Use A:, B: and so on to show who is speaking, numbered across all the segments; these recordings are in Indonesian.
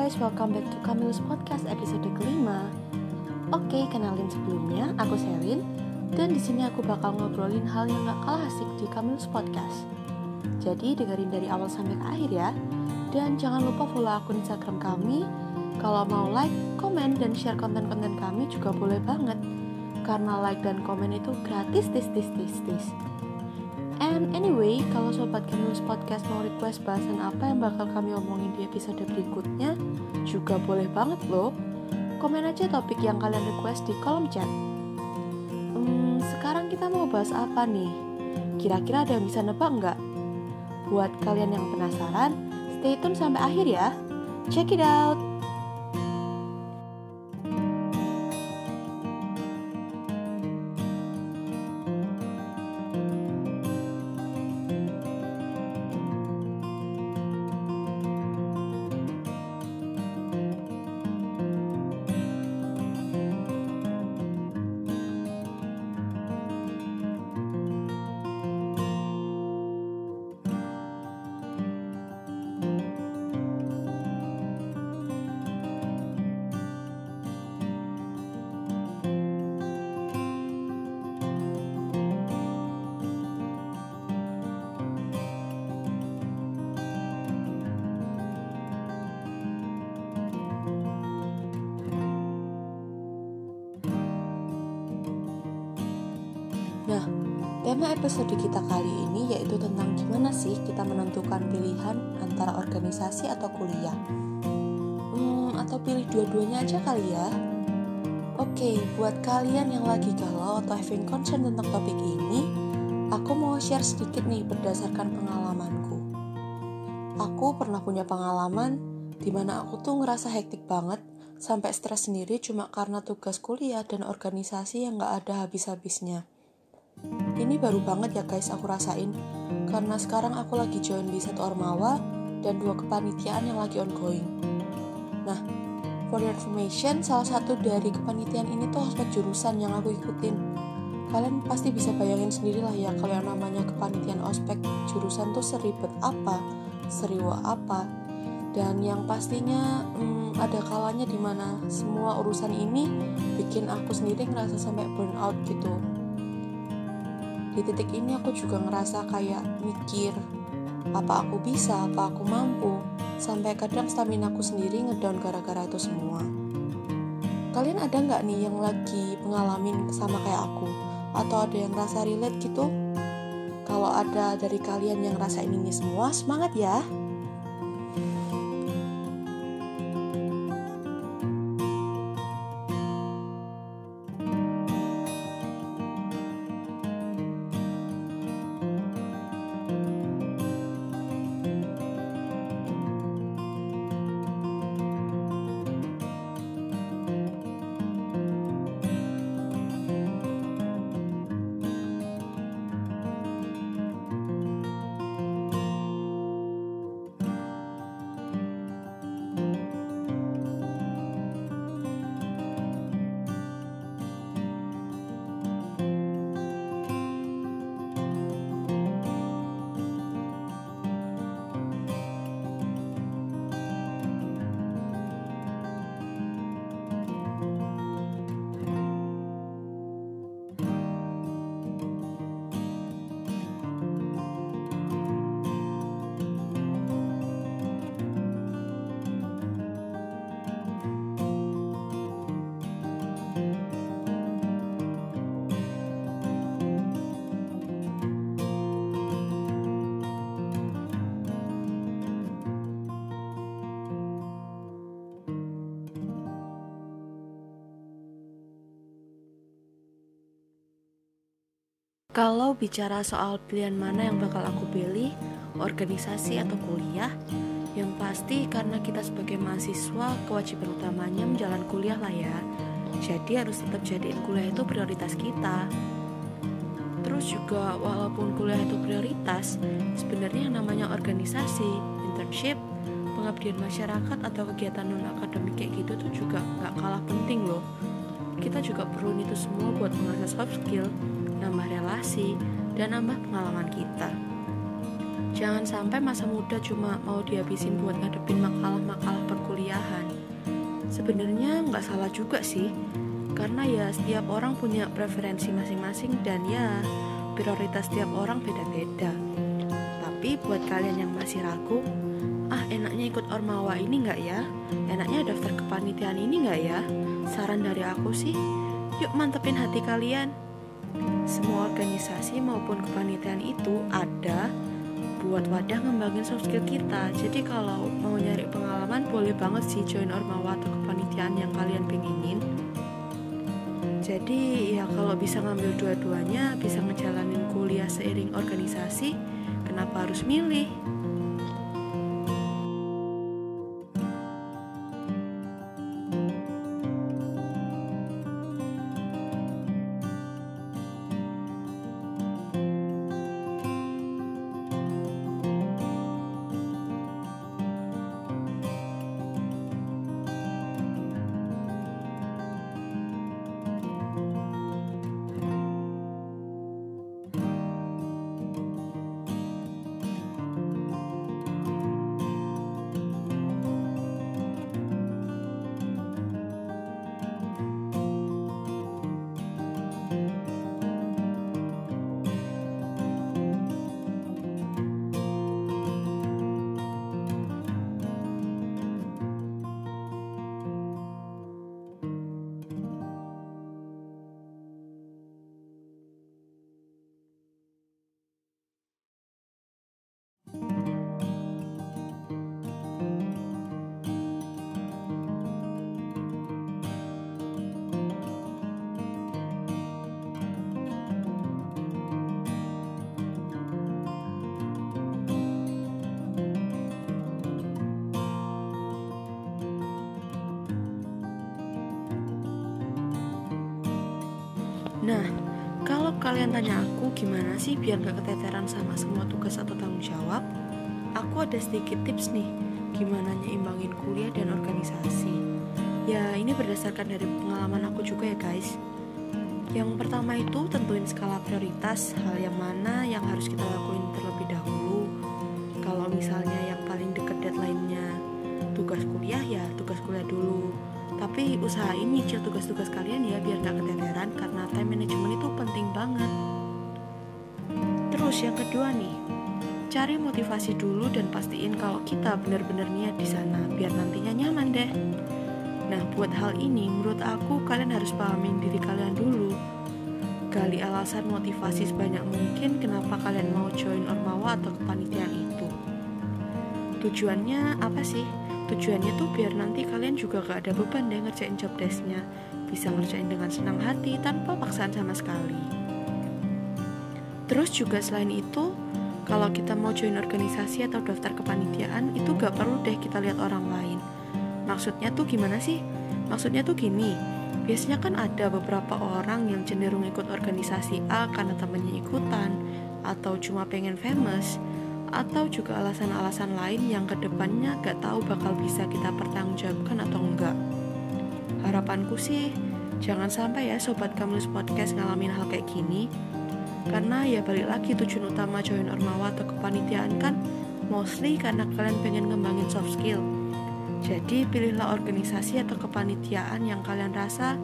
A: guys, welcome back to Camillus Podcast episode kelima. Oke, kenalin sebelumnya, aku Selin dan di sini aku bakal ngobrolin hal yang gak kalah asik di Camillus Podcast. Jadi dengerin dari awal sampai ke akhir ya. Dan jangan lupa follow akun Instagram kami. Kalau mau like, komen, dan share konten-konten kami juga boleh banget. Karena like dan komen itu gratis, tis, tis, tis, tis. And anyway, kalau Sobat Camillus Podcast mau request bahasan apa yang bakal kami omongin di episode berikutnya, juga boleh banget loh. Komen aja topik yang kalian request di kolom chat. Hmm, sekarang kita mau bahas apa nih? Kira-kira ada yang bisa nebak nggak? Buat kalian yang penasaran, stay tune sampai akhir ya. Check it out! Nah, tema episode kita kali ini yaitu tentang gimana sih kita menentukan pilihan antara organisasi atau kuliah. Hmm, atau pilih dua-duanya aja kali ya. Oke, buat kalian yang lagi galau atau having concern tentang topik ini, aku mau share sedikit nih berdasarkan pengalamanku. Aku pernah punya pengalaman di mana aku tuh ngerasa hektik banget sampai stres sendiri cuma karena tugas kuliah dan organisasi yang gak ada habis-habisnya. Ini baru banget ya guys aku rasain karena sekarang aku lagi join di satu ormawa dan dua kepanitiaan yang lagi ongoing. Nah, for your information, salah satu dari kepanitiaan ini tuh ospek jurusan yang aku ikutin. Kalian pasti bisa bayangin sendiri lah ya kalau yang namanya kepanitiaan ospek jurusan tuh seribet apa, seriwa apa, dan yang pastinya hmm, ada kalanya di mana semua urusan ini bikin aku sendiri ngerasa sampai burn out gitu di titik ini aku juga ngerasa kayak mikir apa aku bisa, apa aku mampu sampai kadang stamina aku sendiri ngedown gara-gara itu semua. Kalian ada nggak nih yang lagi pengalamin sama kayak aku? Atau ada yang rasa relate gitu? Kalau ada dari kalian yang rasain ini semua semangat ya Kalau bicara soal pilihan mana yang bakal aku pilih, organisasi atau kuliah, yang pasti karena kita sebagai mahasiswa kewajiban utamanya menjalan kuliah lah ya. Jadi harus tetap jadiin kuliah itu prioritas kita. Terus juga walaupun kuliah itu prioritas, sebenarnya yang namanya organisasi, internship, pengabdian masyarakat atau kegiatan non akademik kayak gitu tuh juga nggak kalah penting loh. Kita juga perlu itu semua buat mengasah soft skill nambah relasi, dan nambah pengalaman kita. Jangan sampai masa muda cuma mau dihabisin buat ngadepin makalah-makalah perkuliahan. Sebenarnya nggak salah juga sih, karena ya setiap orang punya preferensi masing-masing dan ya prioritas setiap orang beda-beda. Tapi buat kalian yang masih ragu, ah enaknya ikut ormawa ini nggak ya? Enaknya daftar kepanitiaan ini nggak ya? Saran dari aku sih, yuk mantepin hati kalian. Semua organisasi maupun kepanitiaan itu ada buat wadah ngembangin soft skill kita. Jadi kalau mau nyari pengalaman boleh banget sih join ormawa atau kepanitiaan yang kalian pengenin jadi ya kalau bisa ngambil dua-duanya bisa ngejalanin kuliah seiring organisasi kenapa harus milih kalian tanya aku gimana sih biar gak keteteran sama semua tugas atau tanggung jawab, aku ada sedikit tips nih gimana nyimbangin kuliah dan organisasi. Ya, ini berdasarkan dari pengalaman aku juga ya guys. Yang pertama itu tentuin skala prioritas, hal yang mana yang harus kita lakuin terlebih dahulu. Kalau misalnya yang paling deket deadline-nya tugas kuliah ya tugas kuliah dulu tapi usahain nyicil tugas-tugas kalian ya biar gak keteteran karena time management itu penting banget. Terus yang kedua nih, cari motivasi dulu dan pastiin kalau kita benar-benar niat di sana biar nantinya nyaman deh. Nah, buat hal ini menurut aku kalian harus pahamin diri kalian dulu. Gali alasan motivasi sebanyak mungkin kenapa kalian mau join Ormawa atau kepanitiaan itu. Tujuannya apa sih? Tujuannya tuh biar nanti kalian juga gak ada beban deh ngerjain job desknya. Bisa ngerjain dengan senang hati tanpa paksaan sama sekali. Terus juga selain itu Kalau kita mau join organisasi atau daftar kepanitiaan Itu gak perlu deh kita lihat orang lain. Maksudnya tuh gimana sih? Maksudnya tuh gini Biasanya kan ada beberapa orang yang cenderung ikut organisasi A karena temennya ikutan Atau cuma pengen famous atau juga alasan-alasan lain yang ke depannya gak tahu bakal bisa kita pertanggungjawabkan atau enggak. Harapanku sih, jangan sampai ya Sobat Kamlus Podcast ngalamin hal kayak gini. Karena ya balik lagi tujuan utama join Ormawa atau kepanitiaan kan mostly karena kalian pengen ngembangin soft skill. Jadi pilihlah organisasi atau kepanitiaan yang kalian rasa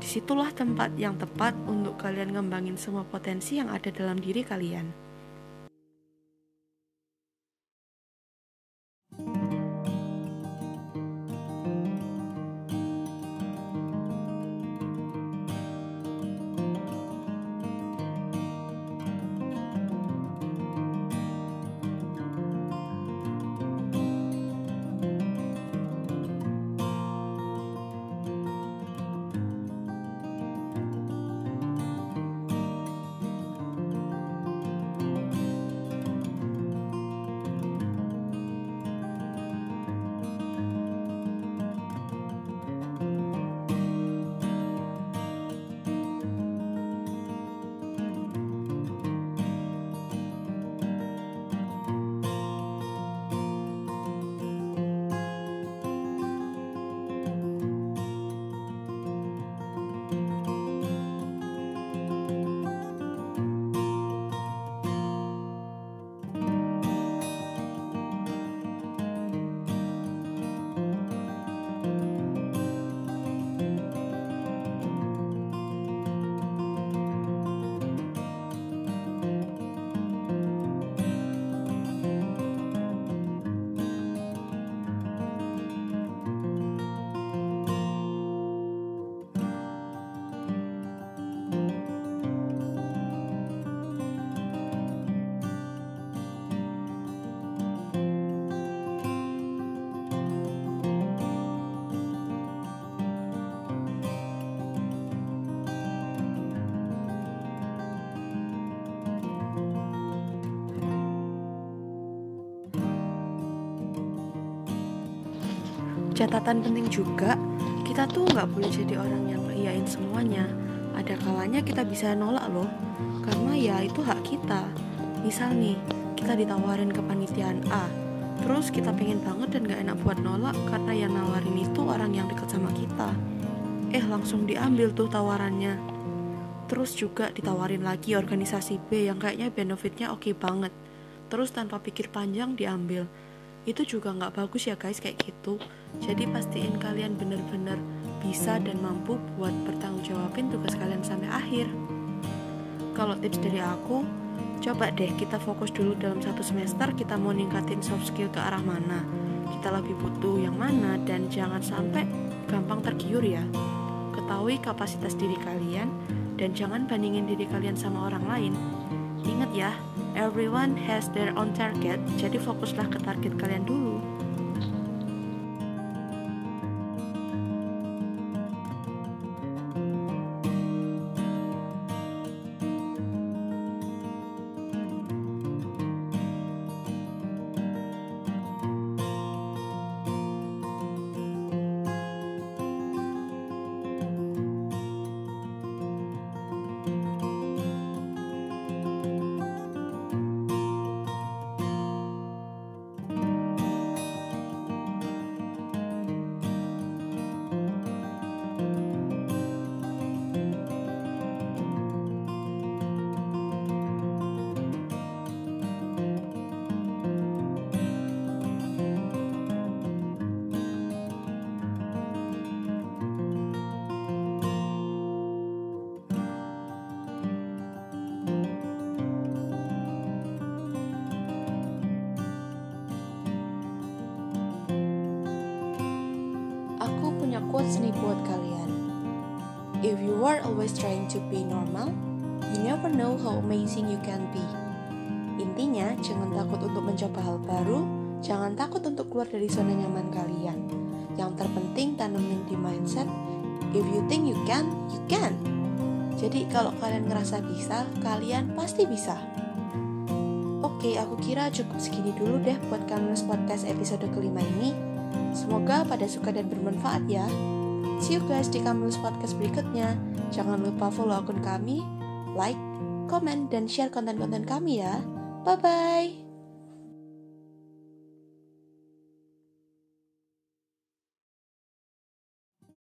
A: di situlah tempat yang tepat untuk kalian ngembangin semua potensi yang ada dalam diri kalian. Catatan penting juga, kita tuh nggak boleh jadi orang yang ngiyain semuanya. Ada kalanya kita bisa nolak loh, karena ya itu hak kita. Misal nih, kita ditawarin ke panitiaan A, terus kita pengen banget dan gak enak buat nolak karena yang nawarin itu orang yang dekat sama kita. Eh langsung diambil tuh tawarannya. Terus juga ditawarin lagi organisasi B yang kayaknya benefitnya oke okay banget. Terus tanpa pikir panjang diambil. Itu juga nggak bagus ya guys kayak gitu. Jadi pastiin kalian bener-bener bisa dan mampu buat bertanggung jawabin tugas kalian sampai akhir. Kalau tips dari aku, coba deh kita fokus dulu dalam satu semester kita mau ningkatin soft skill ke arah mana. Kita lebih butuh yang mana dan jangan sampai gampang tergiur ya. Ketahui kapasitas diri kalian dan jangan bandingin diri kalian sama orang lain. Ingat ya, everyone has their own target, jadi fokuslah ke target kalian dulu. Quotes nih buat kalian. If you are always trying to be normal, you never know how amazing you can be. Intinya, jangan takut untuk mencoba hal baru, jangan takut untuk keluar dari zona nyaman kalian. Yang terpenting tanamin di mindset, if you think you can, you can. Jadi kalau kalian ngerasa bisa, kalian pasti bisa. Oke, aku kira cukup segini dulu deh buat kalian Podcast episode kelima ini. Semoga pada suka dan bermanfaat ya. See you guys di Kamulus Podcast berikutnya. Jangan lupa follow akun kami, like, comment, dan share konten-konten kami ya. Bye-bye.